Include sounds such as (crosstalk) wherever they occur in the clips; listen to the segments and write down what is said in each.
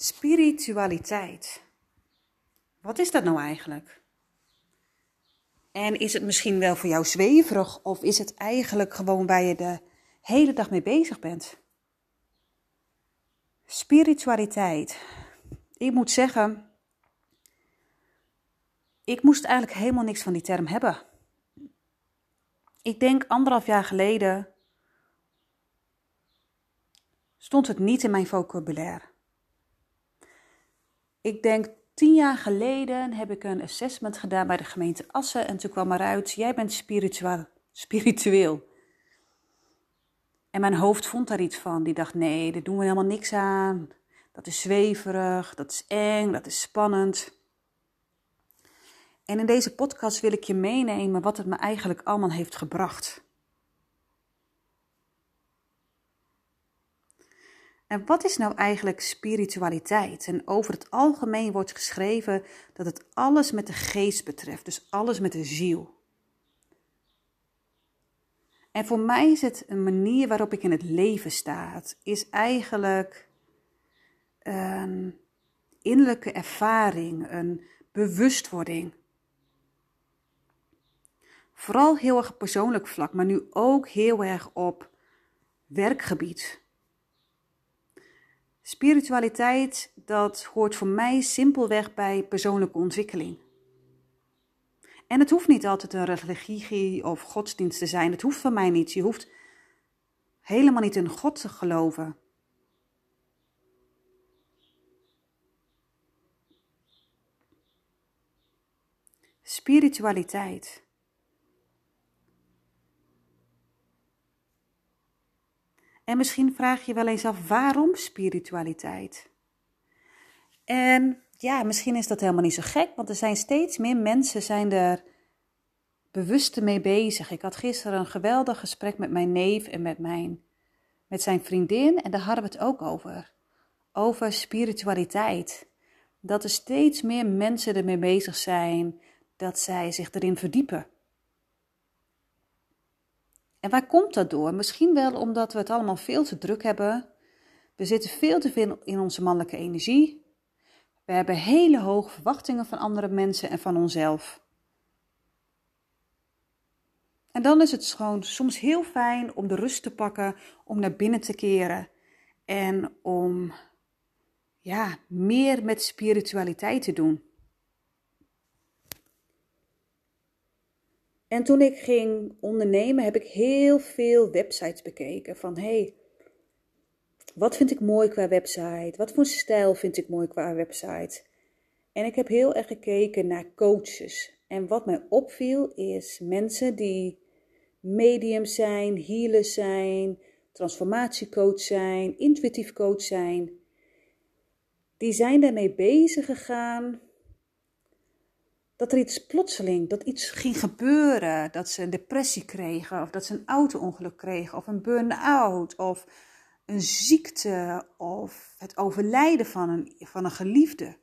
Spiritualiteit. Wat is dat nou eigenlijk? En is het misschien wel voor jou zweverig of is het eigenlijk gewoon waar je de hele dag mee bezig bent? Spiritualiteit. Ik moet zeggen, ik moest eigenlijk helemaal niks van die term hebben. Ik denk anderhalf jaar geleden stond het niet in mijn vocabulaire. Ik denk tien jaar geleden heb ik een assessment gedaan bij de gemeente Assen en toen kwam eruit, jij bent spiritueel. En mijn hoofd vond daar iets van. Die dacht, nee, daar doen we helemaal niks aan. Dat is zweverig, dat is eng, dat is spannend. En in deze podcast wil ik je meenemen wat het me eigenlijk allemaal heeft gebracht. En wat is nou eigenlijk spiritualiteit? En over het algemeen wordt geschreven dat het alles met de geest betreft, dus alles met de ziel. En voor mij is het een manier waarop ik in het leven sta. Is eigenlijk een innerlijke ervaring, een bewustwording. Vooral heel erg persoonlijk vlak, maar nu ook heel erg op werkgebied. Spiritualiteit, dat hoort voor mij simpelweg bij persoonlijke ontwikkeling. En het hoeft niet altijd een religie of godsdienst te zijn. Het hoeft van mij niet. Je hoeft helemaal niet in God te geloven. Spiritualiteit. En misschien vraag je wel eens af waarom spiritualiteit? En ja, misschien is dat helemaal niet zo gek, want er zijn steeds meer mensen zijn er bewust mee bezig. Ik had gisteren een geweldig gesprek met mijn neef en met, mijn, met zijn vriendin en daar hadden we het ook over. Over spiritualiteit. Dat er steeds meer mensen ermee bezig zijn, dat zij zich erin verdiepen. En waar komt dat door? Misschien wel omdat we het allemaal veel te druk hebben. We zitten veel te veel in onze mannelijke energie. We hebben hele hoge verwachtingen van andere mensen en van onszelf. En dan is het gewoon soms heel fijn om de rust te pakken, om naar binnen te keren en om ja, meer met spiritualiteit te doen. En toen ik ging ondernemen, heb ik heel veel websites bekeken. Van hey, wat vind ik mooi qua website? Wat voor stijl vind ik mooi qua website? En ik heb heel erg gekeken naar coaches. En wat mij opviel is mensen die mediums zijn, healers zijn, transformatiecoach zijn, intuïtief coach zijn. Die zijn daarmee bezig gegaan dat er iets plotseling, dat iets ging gebeuren, dat ze een depressie kregen, of dat ze een auto-ongeluk kregen, of een burn-out, of een ziekte, of het overlijden van een, van een geliefde.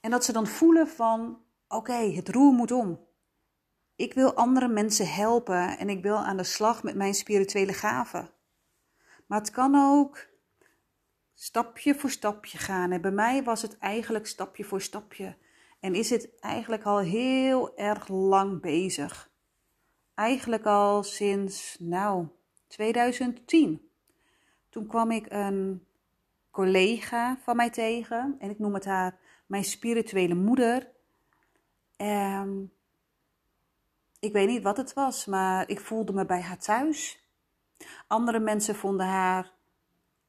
En dat ze dan voelen van, oké, het roer moet om. Ik wil andere mensen helpen en ik wil aan de slag met mijn spirituele gaven. Maar het kan ook stapje voor stapje gaan. En bij mij was het eigenlijk stapje voor stapje. En is het eigenlijk al heel erg lang bezig. Eigenlijk al sinds, nou, 2010. Toen kwam ik een collega van mij tegen. En ik noem het haar mijn spirituele moeder. En ik weet niet wat het was, maar ik voelde me bij haar thuis. Andere mensen vonden haar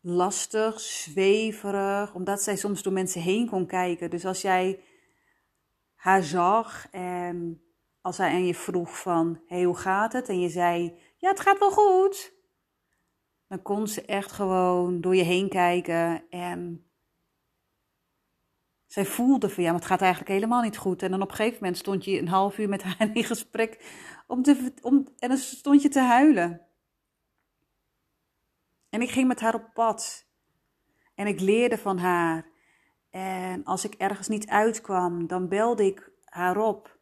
lastig, zweverig, omdat zij soms door mensen heen kon kijken. Dus als jij haar zag en als hij aan je vroeg van, hey, hoe gaat het? En je zei, ja, het gaat wel goed. Dan kon ze echt gewoon door je heen kijken en zij voelde van, ja, maar het gaat eigenlijk helemaal niet goed. En dan op een gegeven moment stond je een half uur met haar in gesprek om te, om, en dan stond je te huilen. En ik ging met haar op pad. En ik leerde van haar. En als ik ergens niet uitkwam, dan belde ik haar op.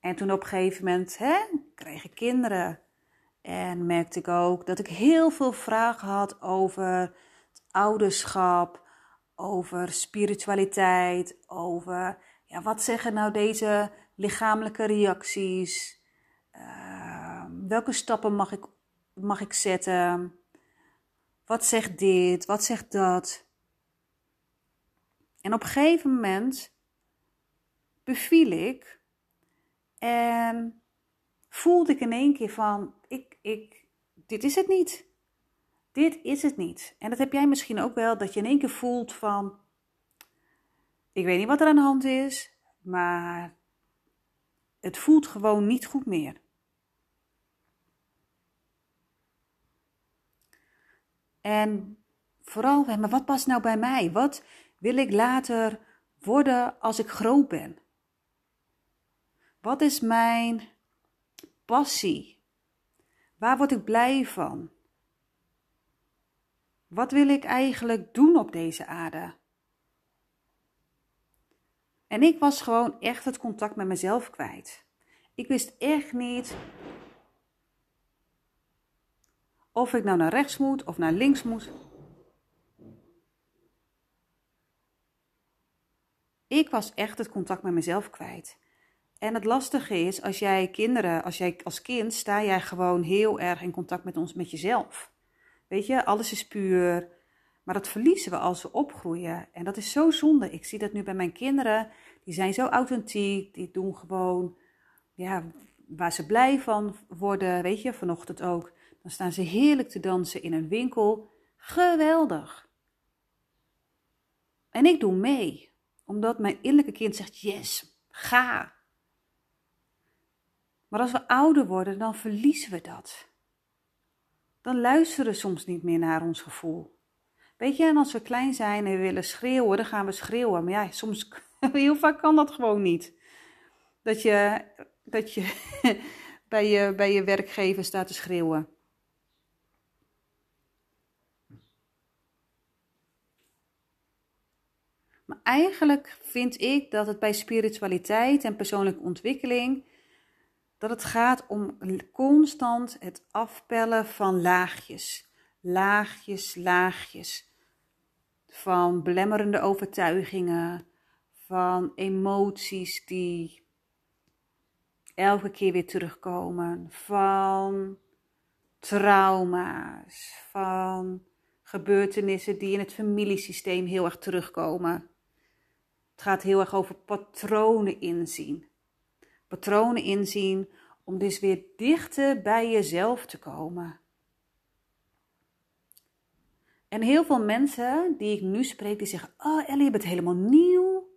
En toen op een gegeven moment hè, kreeg ik kinderen. En merkte ik ook dat ik heel veel vragen had over het ouderschap, over spiritualiteit, over ja, wat zeggen nou deze lichamelijke reacties? Uh, welke stappen mag ik, mag ik zetten? Wat zegt dit? Wat zegt dat? En op een gegeven moment beviel ik en voelde ik in één keer van, ik, ik, dit is het niet. Dit is het niet. En dat heb jij misschien ook wel, dat je in één keer voelt van, ik weet niet wat er aan de hand is, maar het voelt gewoon niet goed meer. En vooral, maar wat past nou bij mij? Wat wil ik later worden als ik groot ben? Wat is mijn passie? Waar word ik blij van? Wat wil ik eigenlijk doen op deze aarde? En ik was gewoon echt het contact met mezelf kwijt. Ik wist echt niet of ik nou naar rechts moet of naar links moet. Ik was echt het contact met mezelf kwijt. En het lastige is, als jij kinderen, als jij als kind, sta jij gewoon heel erg in contact met ons, met jezelf. Weet je, alles is puur. Maar dat verliezen we als we opgroeien. En dat is zo zonde. Ik zie dat nu bij mijn kinderen. Die zijn zo authentiek. Die doen gewoon ja, waar ze blij van worden. Weet je, vanochtend ook. Dan staan ze heerlijk te dansen in een winkel. Geweldig. En ik doe mee. Omdat mijn innerlijke kind zegt: Yes, ga. Maar als we ouder worden, dan verliezen we dat. Dan luisteren we soms niet meer naar ons gevoel. Weet je, en als we klein zijn en we willen schreeuwen, dan gaan we schreeuwen. Maar ja, soms, (laughs) heel vaak kan dat gewoon niet. Dat je, dat je (laughs) bij, je bij je werkgever staat te schreeuwen. Maar eigenlijk vind ik dat het bij spiritualiteit en persoonlijke ontwikkeling dat het gaat om constant het afpellen van laagjes. Laagjes, laagjes. Van belemmerende overtuigingen, van emoties die elke keer weer terugkomen, van trauma's, van gebeurtenissen die in het familiesysteem heel erg terugkomen. Het gaat heel erg over patronen inzien patronen inzien om dus weer dichter bij jezelf te komen. En heel veel mensen die ik nu spreek, die zeggen: Oh Ellie, je bent helemaal nieuw.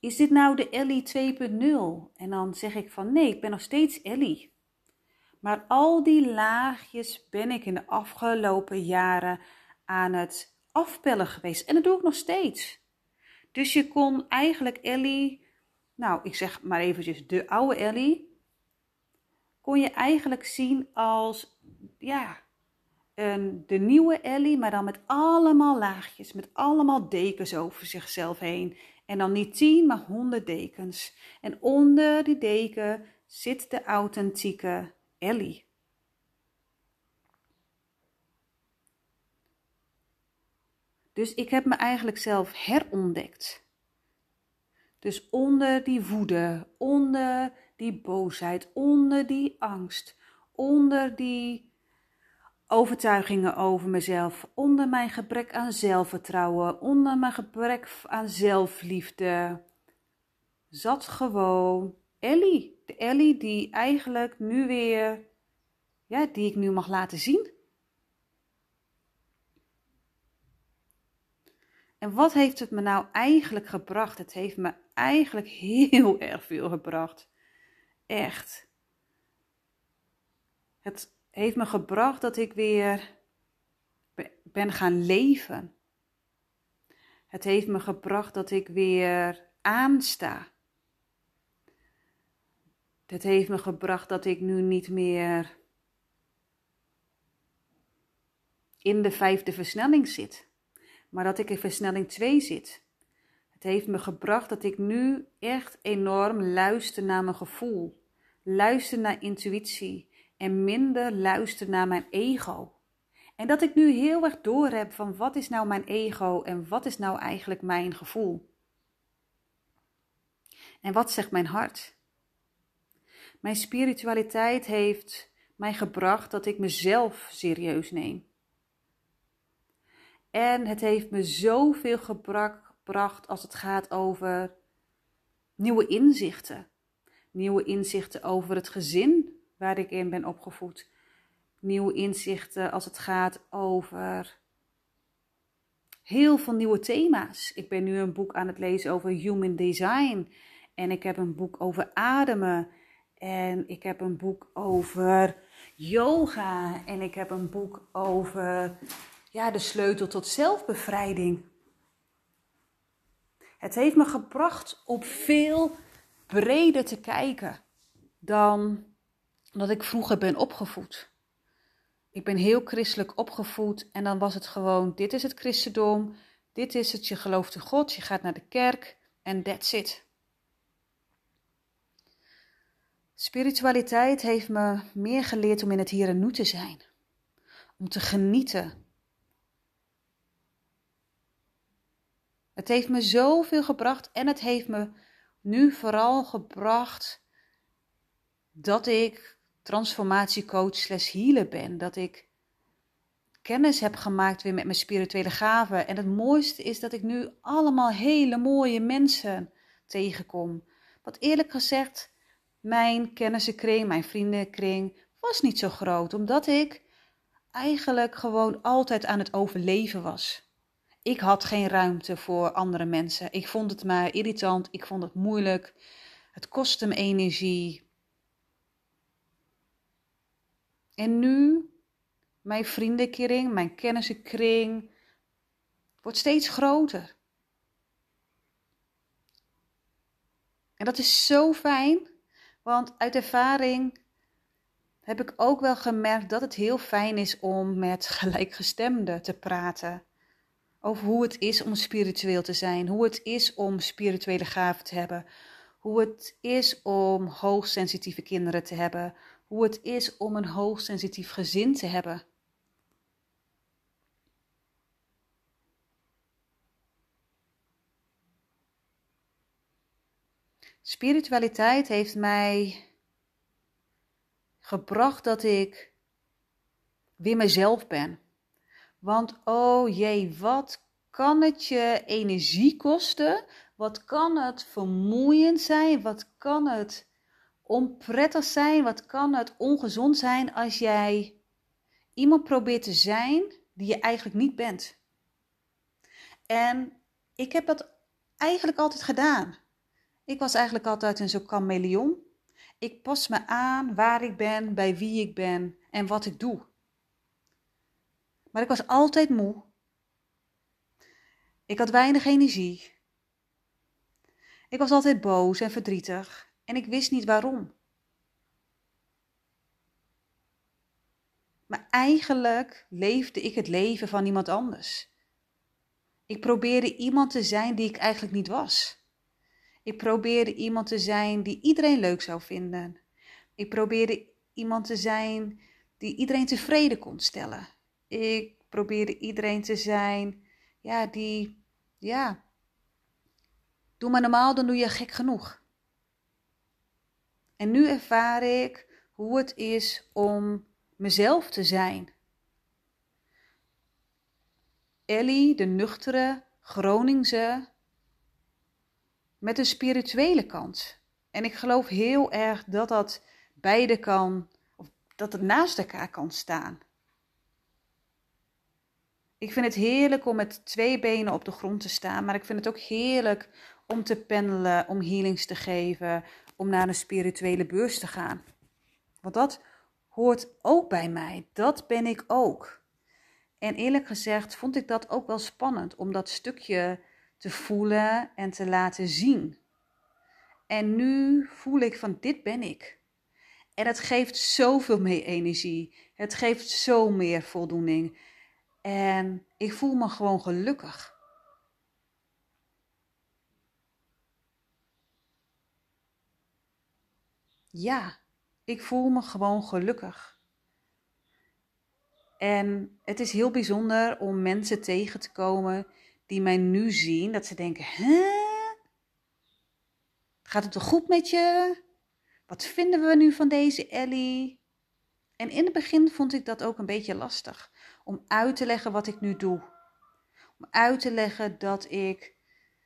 Is dit nou de Ellie 2.0? En dan zeg ik van nee, ik ben nog steeds Ellie. Maar al die laagjes ben ik in de afgelopen jaren aan het afpellen geweest. En dat doe ik nog steeds. Dus je kon eigenlijk Ellie nou, ik zeg maar eventjes de oude Ellie, kon je eigenlijk zien als, ja, een, de nieuwe Ellie, maar dan met allemaal laagjes, met allemaal dekens over zichzelf heen. En dan niet tien, maar honderd dekens. En onder die deken zit de authentieke Ellie. Dus ik heb me eigenlijk zelf herontdekt. Dus onder die woede, onder die boosheid, onder die angst, onder die overtuigingen over mezelf, onder mijn gebrek aan zelfvertrouwen, onder mijn gebrek aan zelfliefde, zat gewoon Ellie. De Ellie die eigenlijk nu weer, ja, die ik nu mag laten zien. En wat heeft het me nou eigenlijk gebracht? Het heeft me eigenlijk (laughs) heel erg veel gebracht. Echt. Het heeft me gebracht dat ik weer ben gaan leven. Het heeft me gebracht dat ik weer aansta. Het heeft me gebracht dat ik nu niet meer in de vijfde versnelling zit, maar dat ik in versnelling 2 zit. Het heeft me gebracht dat ik nu echt enorm luister naar mijn gevoel. luister naar intuïtie en minder luister naar mijn ego. En dat ik nu heel erg door heb van wat is nou mijn ego en wat is nou eigenlijk mijn gevoel. En wat zegt mijn hart? Mijn spiritualiteit heeft mij gebracht dat ik mezelf serieus neem. En het heeft me zoveel gebracht als het gaat over nieuwe inzichten. Nieuwe inzichten over het gezin waar ik in ben opgevoed. Nieuwe inzichten als het gaat over heel veel nieuwe thema's. Ik ben nu een boek aan het lezen over human design. En ik heb een boek over ademen. En ik heb een boek over yoga. En ik heb een boek over ja, de sleutel tot zelfbevrijding. Het heeft me gebracht op veel breder te kijken dan dat ik vroeger ben opgevoed. Ik ben heel christelijk opgevoed en dan was het gewoon: dit is het christendom, dit is het, je gelooft in God, je gaat naar de kerk en that's it. Spiritualiteit heeft me meer geleerd om in het hier en nu te zijn, om te genieten. Het heeft me zoveel gebracht en het heeft me nu vooral gebracht dat ik transformatiecoach slash healer ben. Dat ik kennis heb gemaakt weer met mijn spirituele gaven. En het mooiste is dat ik nu allemaal hele mooie mensen tegenkom. Wat eerlijk gezegd, mijn kennissenkring, mijn vriendenkring was niet zo groot. Omdat ik eigenlijk gewoon altijd aan het overleven was. Ik had geen ruimte voor andere mensen. Ik vond het maar irritant, ik vond het moeilijk. Het kostte me energie. En nu, mijn vriendenkring, mijn kennissenkring, wordt steeds groter. En dat is zo fijn, want uit ervaring heb ik ook wel gemerkt dat het heel fijn is om met gelijkgestemden te praten. Over hoe het is om spiritueel te zijn, hoe het is om spirituele gaven te hebben, hoe het is om hoogsensitieve kinderen te hebben, hoe het is om een hoogsensitief gezin te hebben. Spiritualiteit heeft mij gebracht dat ik weer mezelf ben. Want oh jee, wat kan het je energie kosten? Wat kan het vermoeiend zijn? Wat kan het onprettig zijn? Wat kan het ongezond zijn als jij iemand probeert te zijn die je eigenlijk niet bent? En ik heb dat eigenlijk altijd gedaan. Ik was eigenlijk altijd een zo'n chameleon. Ik pas me aan waar ik ben, bij wie ik ben en wat ik doe. Maar ik was altijd moe. Ik had weinig energie. Ik was altijd boos en verdrietig en ik wist niet waarom. Maar eigenlijk leefde ik het leven van iemand anders. Ik probeerde iemand te zijn die ik eigenlijk niet was. Ik probeerde iemand te zijn die iedereen leuk zou vinden. Ik probeerde iemand te zijn die iedereen tevreden kon stellen. Ik probeerde iedereen te zijn, ja, die, ja, doe maar normaal, dan doe je gek genoeg. En nu ervaar ik hoe het is om mezelf te zijn. Ellie, de nuchtere Groningse, met een spirituele kant. En ik geloof heel erg dat dat beide kan, of dat het naast elkaar kan staan. Ik vind het heerlijk om met twee benen op de grond te staan, maar ik vind het ook heerlijk om te pendelen, om healings te geven, om naar een spirituele beurs te gaan. Want dat hoort ook bij mij. Dat ben ik ook. En eerlijk gezegd vond ik dat ook wel spannend om dat stukje te voelen en te laten zien. En nu voel ik van dit ben ik. En het geeft zoveel meer energie. Het geeft zo meer voldoening. En ik voel me gewoon gelukkig. Ja, Ik voel me gewoon gelukkig. En het is heel bijzonder om mensen tegen te komen die mij nu zien, dat ze denken: hè? Gaat het toch goed met je? Wat vinden we nu van deze Ellie? En in het begin vond ik dat ook een beetje lastig om uit te leggen wat ik nu doe. Om uit te leggen dat ik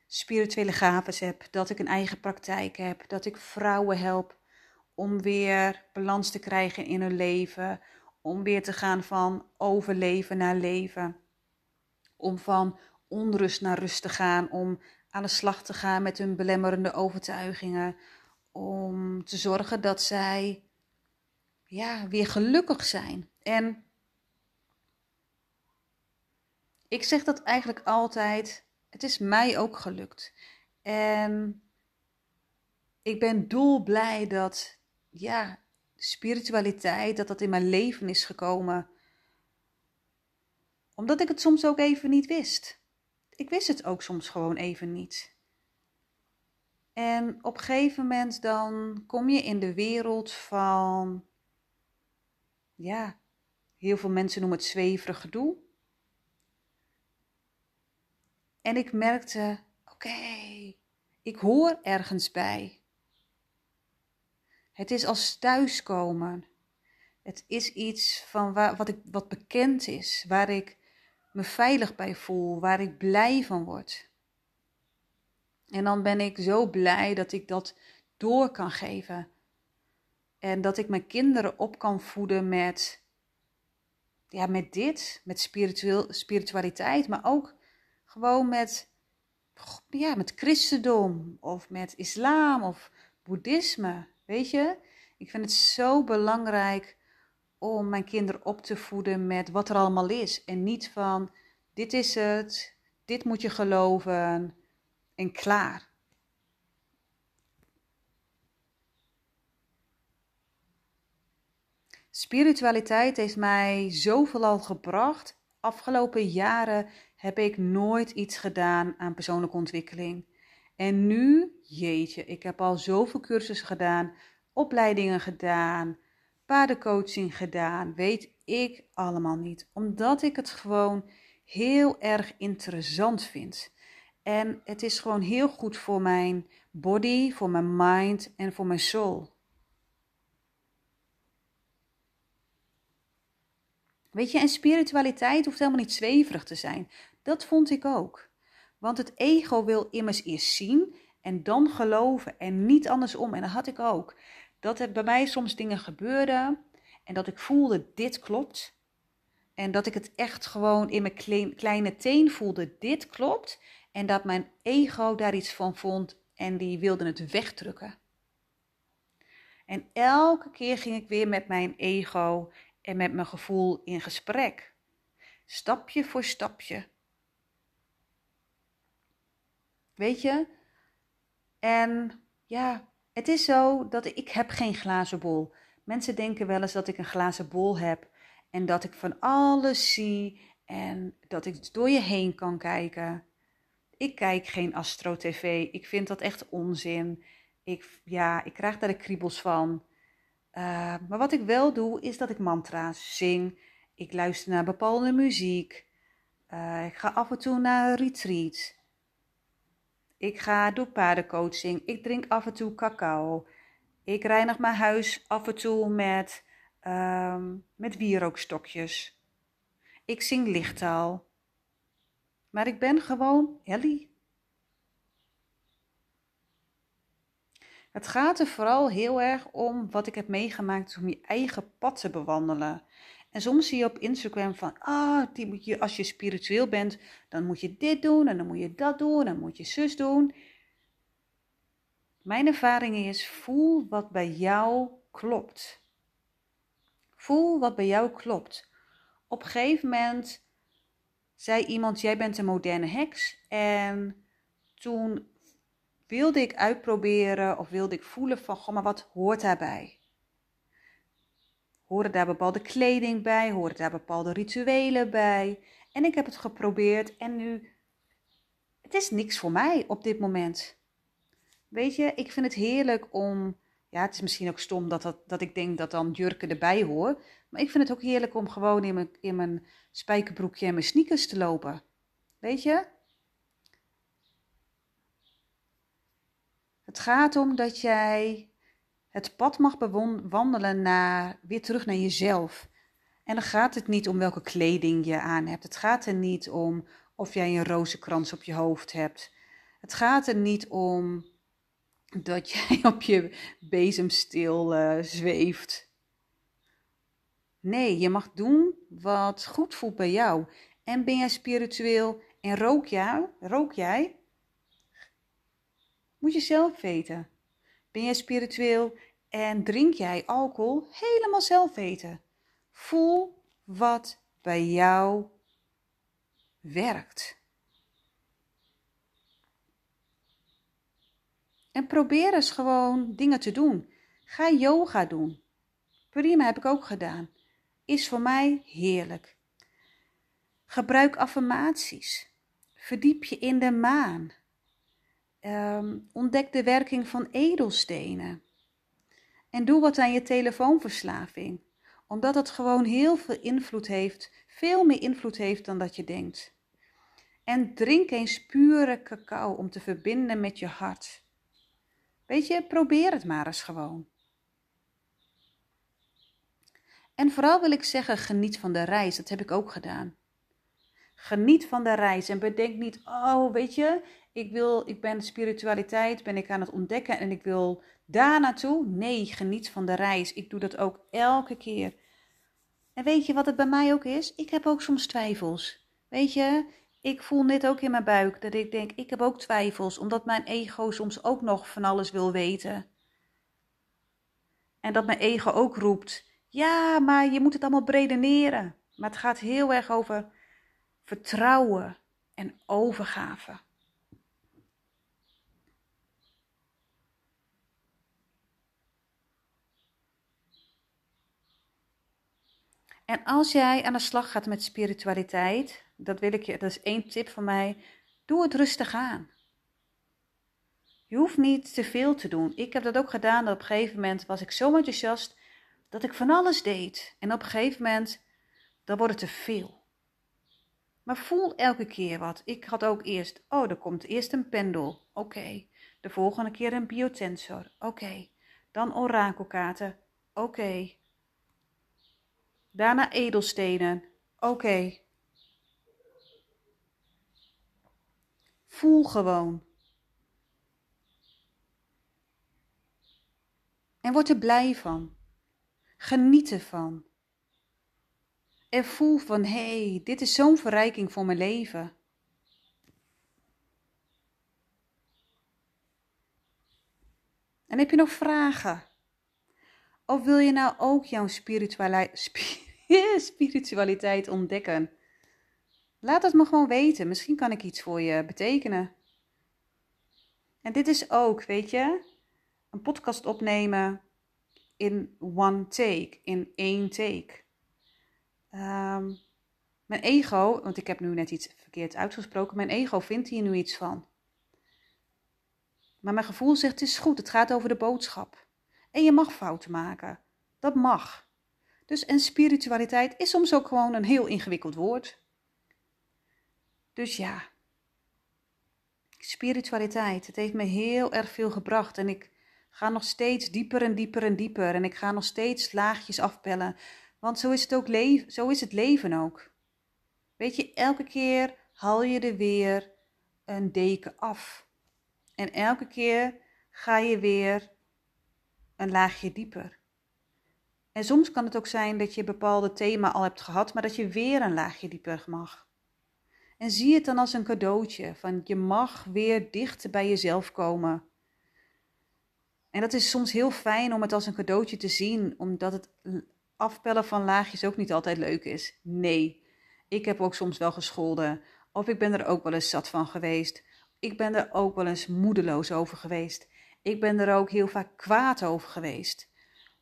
spirituele gaven heb, dat ik een eigen praktijk heb, dat ik vrouwen help om weer balans te krijgen in hun leven, om weer te gaan van overleven naar leven, om van onrust naar rust te gaan, om aan de slag te gaan met hun belemmerende overtuigingen, om te zorgen dat zij ja, weer gelukkig zijn. En ik zeg dat eigenlijk altijd, het is mij ook gelukt. En ik ben dolblij dat, ja, spiritualiteit, dat dat in mijn leven is gekomen. Omdat ik het soms ook even niet wist. Ik wist het ook soms gewoon even niet. En op een gegeven moment dan kom je in de wereld van, ja, heel veel mensen noemen het zweverig gedoe. En ik merkte, oké, ik hoor ergens bij. Het is als thuiskomen. Het is iets van waar, wat, ik, wat bekend is, waar ik me veilig bij voel, waar ik blij van word. En dan ben ik zo blij dat ik dat door kan geven. En dat ik mijn kinderen op kan voeden met, ja, met dit, met spiritueel, spiritualiteit, maar ook gewoon met, ja, met christendom of met islam of boeddhisme. Weet je, ik vind het zo belangrijk om mijn kinderen op te voeden met wat er allemaal is. En niet van, dit is het, dit moet je geloven en klaar. Spiritualiteit heeft mij zoveel al gebracht. Afgelopen jaren heb ik nooit iets gedaan aan persoonlijke ontwikkeling. En nu, jeetje, ik heb al zoveel cursussen gedaan, opleidingen gedaan, paardencoaching gedaan, weet ik allemaal niet. Omdat ik het gewoon heel erg interessant vind. En het is gewoon heel goed voor mijn body, voor mijn mind en voor mijn soul. Weet je, en spiritualiteit hoeft helemaal niet zweverig te zijn. Dat vond ik ook. Want het ego wil immers eerst zien en dan geloven en niet andersom. En dat had ik ook. Dat er bij mij soms dingen gebeurden en dat ik voelde, dit klopt. En dat ik het echt gewoon in mijn kleine teen voelde, dit klopt. En dat mijn ego daar iets van vond en die wilde het wegdrukken. En elke keer ging ik weer met mijn ego en met mijn gevoel in gesprek. Stapje voor stapje. Weet je? En ja, het is zo dat ik, heb geen glazen bol. Mensen denken wel eens dat ik een glazen bol heb en dat ik van alles zie en dat ik door je heen kan kijken. Ik kijk geen Astro TV. Ik vind dat echt onzin. Ik, ja, ik krijg daar de kriebels van. Uh, maar wat ik wel doe, is dat ik mantra's zing. Ik luister naar bepaalde muziek. Uh, ik ga af en toe naar retreats. Ik ga doe paardencoaching. Ik drink af en toe cacao. Ik reinig mijn huis af en toe met, um, met wierookstokjes. Ik zing lichttaal. Maar ik ben gewoon Ellie. Het gaat er vooral heel erg om wat ik heb meegemaakt om je eigen pad te bewandelen. En soms zie je op Instagram van, ah, als je spiritueel bent, dan moet je dit doen en dan moet je dat doen en dan moet je zus doen. Mijn ervaring is, voel wat bij jou klopt. Voel wat bij jou klopt. Op een gegeven moment zei iemand, jij bent een moderne heks. En toen wilde ik uitproberen of wilde ik voelen van, goh, maar wat hoort daarbij? Horen daar bepaalde kleding bij? Horen daar bepaalde rituelen bij? En ik heb het geprobeerd en nu, het is niks voor mij op dit moment. Weet je, ik vind het heerlijk om Ja, het is misschien ook stom dat, dat, dat ik denk dat dan jurken erbij hoor. Maar ik vind het ook heerlijk om gewoon in mijn, in mijn spijkerbroekje en mijn sneakers te lopen. Weet je? Het gaat om dat jij het pad mag bewandelen naar, weer terug naar jezelf. En dan gaat het niet om welke kleding je aan hebt. Het gaat er niet om of jij een rozenkrans op je hoofd hebt. Het gaat er niet om dat (laughs) jij op je bezemstil uh, zweeft. Nee, je mag doen wat goed voelt bij jou. En ben jij spiritueel en rook, jij? rook jij? Moet je zelf weten. Ben jij spiritueel en drink jij alcohol? Helemaal zelf weten. Voel wat bij jou werkt. En probeer eens gewoon dingen te doen. Ga yoga doen. Prima, heb ik ook gedaan. Is voor mij heerlijk. Gebruik affirmaties. Verdiep je in de maan. Ehm, ontdek de werking van edelstenen. En doe wat aan je telefoonverslaving, omdat het gewoon heel veel invloed heeft, veel meer invloed heeft dan dat je denkt. En drink eens pure cacao om te verbinden met je hart. Weet je, probeer het maar eens gewoon. En vooral wil ik zeggen, geniet van de reis. Dat heb ik ook gedaan. Geniet van de reis en bedenk niet, oh, weet je, ik wil, ik ben spiritualiteit, ben ik aan het ontdekken en ik wil daar naartoe. Nee, geniet van de reis. Ik doe dat ook elke keer. En weet je wat het bij mij ook is? Ik heb ook soms twijfels. Weet je, ik voel net ook in mijn buik dat ik denk, ik heb ook twijfels, omdat mijn ego soms ook nog van alles wil weten. En dat mijn ego ook roept, ja, maar je moet het allemaal bredeneren. Maar het gaat heel erg over vertrouwen en overgave. En als jij aan de slag gaat met spiritualiteit, dat wil ik je, dat is één tip van mij, doe het rustig aan. Je hoeft niet te veel te doen. Ik heb dat ook gedaan. Op een gegeven moment was ik zo enthousiast dat ik van alles deed. En op een gegeven moment, dan wordt het te veel. Maar voel elke keer wat. Ik had ook eerst, oh, er komt eerst een pendel. Oké. De volgende keer een biotensor. Oké. Dan orakelkaarten. Oké. Daarna edelstenen. Oké. Voel gewoon. En word er blij van. Geniet ervan. En voel van, hé, hey, dit is zo'n verrijking voor mijn leven. En heb je nog vragen? Of wil je nou ook jouw spiritualiteit, (laughs) spiritualiteit ontdekken? Laat het me gewoon weten. Misschien kan ik iets voor je betekenen. En dit is ook, weet je, een podcast opnemen in one take, in één take. Ehm, mijn ego, want ik heb nu net iets verkeerd uitgesproken, mijn ego vindt hier nu iets van. Maar mijn gevoel zegt: het is goed, het gaat over de boodschap. En je mag fouten maken. Dat mag. Dus en spiritualiteit is soms ook gewoon een heel ingewikkeld woord. Dus ja, spiritualiteit, het heeft me heel erg veel gebracht en ik ga nog steeds dieper en dieper en dieper en ik ga nog steeds laagjes afpellen, want zo is het ook leven, zo is het leven ook. Weet je, elke keer haal je er weer een deken af. En elke keer ga je weer een laagje dieper. En soms kan het ook zijn dat je een bepaalde thema al hebt gehad, maar dat je weer een laagje dieper mag. En zie het dan als een cadeautje van je mag weer dicht bij jezelf komen. En dat is soms heel fijn om het als een cadeautje te zien, omdat het afpellen van laagjes ook niet altijd leuk is. Nee, ik heb ook soms wel gescholden, of ik ben er ook wel eens zat van geweest. Ik ben er ook wel eens moedeloos over geweest. Ik ben er ook heel vaak kwaad over geweest.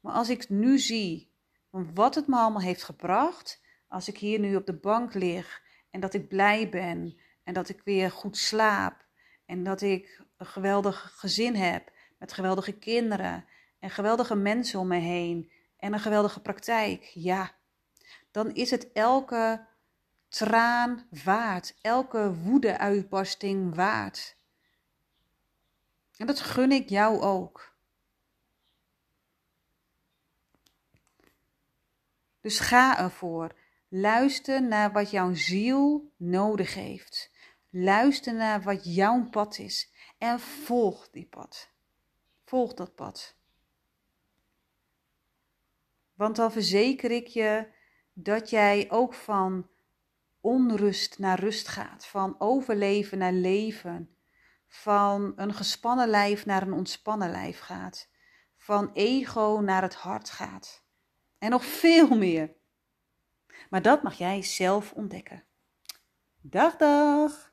Maar als ik nu zie wat het me allemaal heeft gebracht, als ik hier nu op de bank lig en dat ik blij ben en dat ik weer goed slaap en dat ik een geweldig gezin heb met geweldige kinderen en geweldige mensen om me heen en een geweldige praktijk, ja, dan is het elke traan waard, elke woede-uitbarsting waard. En dat gun ik jou ook. Dus ga ervoor. Luister naar wat jouw ziel nodig heeft. Luister naar wat jouw pad is en volg die pad. Volg dat pad. Want dan verzeker ik je dat jij ook van onrust naar rust gaat, van overleven naar leven, van een gespannen lijf naar een ontspannen lijf gaat, van ego naar het hart gaat. En nog veel meer. Maar dat mag jij zelf ontdekken. Dag, dag!